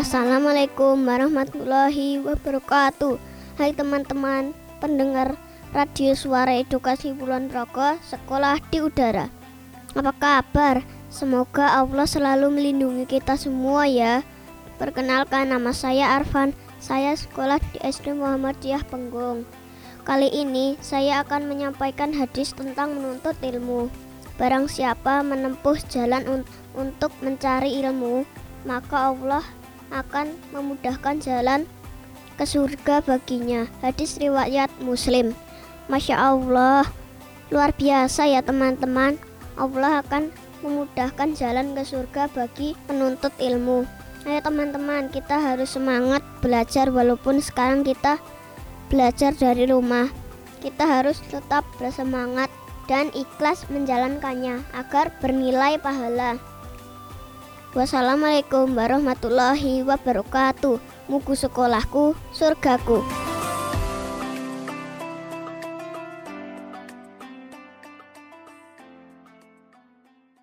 Assalamualaikum warahmatullahi wabarakatuh. Hai teman-teman pendengar radio suara edukasi Bulan Progo Sekolah di Udara. Apa kabar? Semoga Allah selalu melindungi kita semua ya. Perkenalkan nama saya Arfan. Saya sekolah di SD Muhammadiyah Penggung. Kali ini saya akan menyampaikan hadis tentang menuntut ilmu. Barang siapa menempuh jalan un untuk mencari ilmu, maka Allah akan memudahkan jalan ke surga baginya. Hadis riwayat Muslim. Masya Allah, luar biasa ya teman-teman. Allah akan memudahkan jalan ke surga bagi penuntut ilmu. Ayo teman-teman, kita harus semangat belajar walaupun sekarang kita belajar dari rumah. Kita harus tetap bersemangat dan ikhlas menjalankannya agar bernilai pahala. Wassalamualaikum warahmatullahi wabarakatuh. Muku sekolahku, surgaku.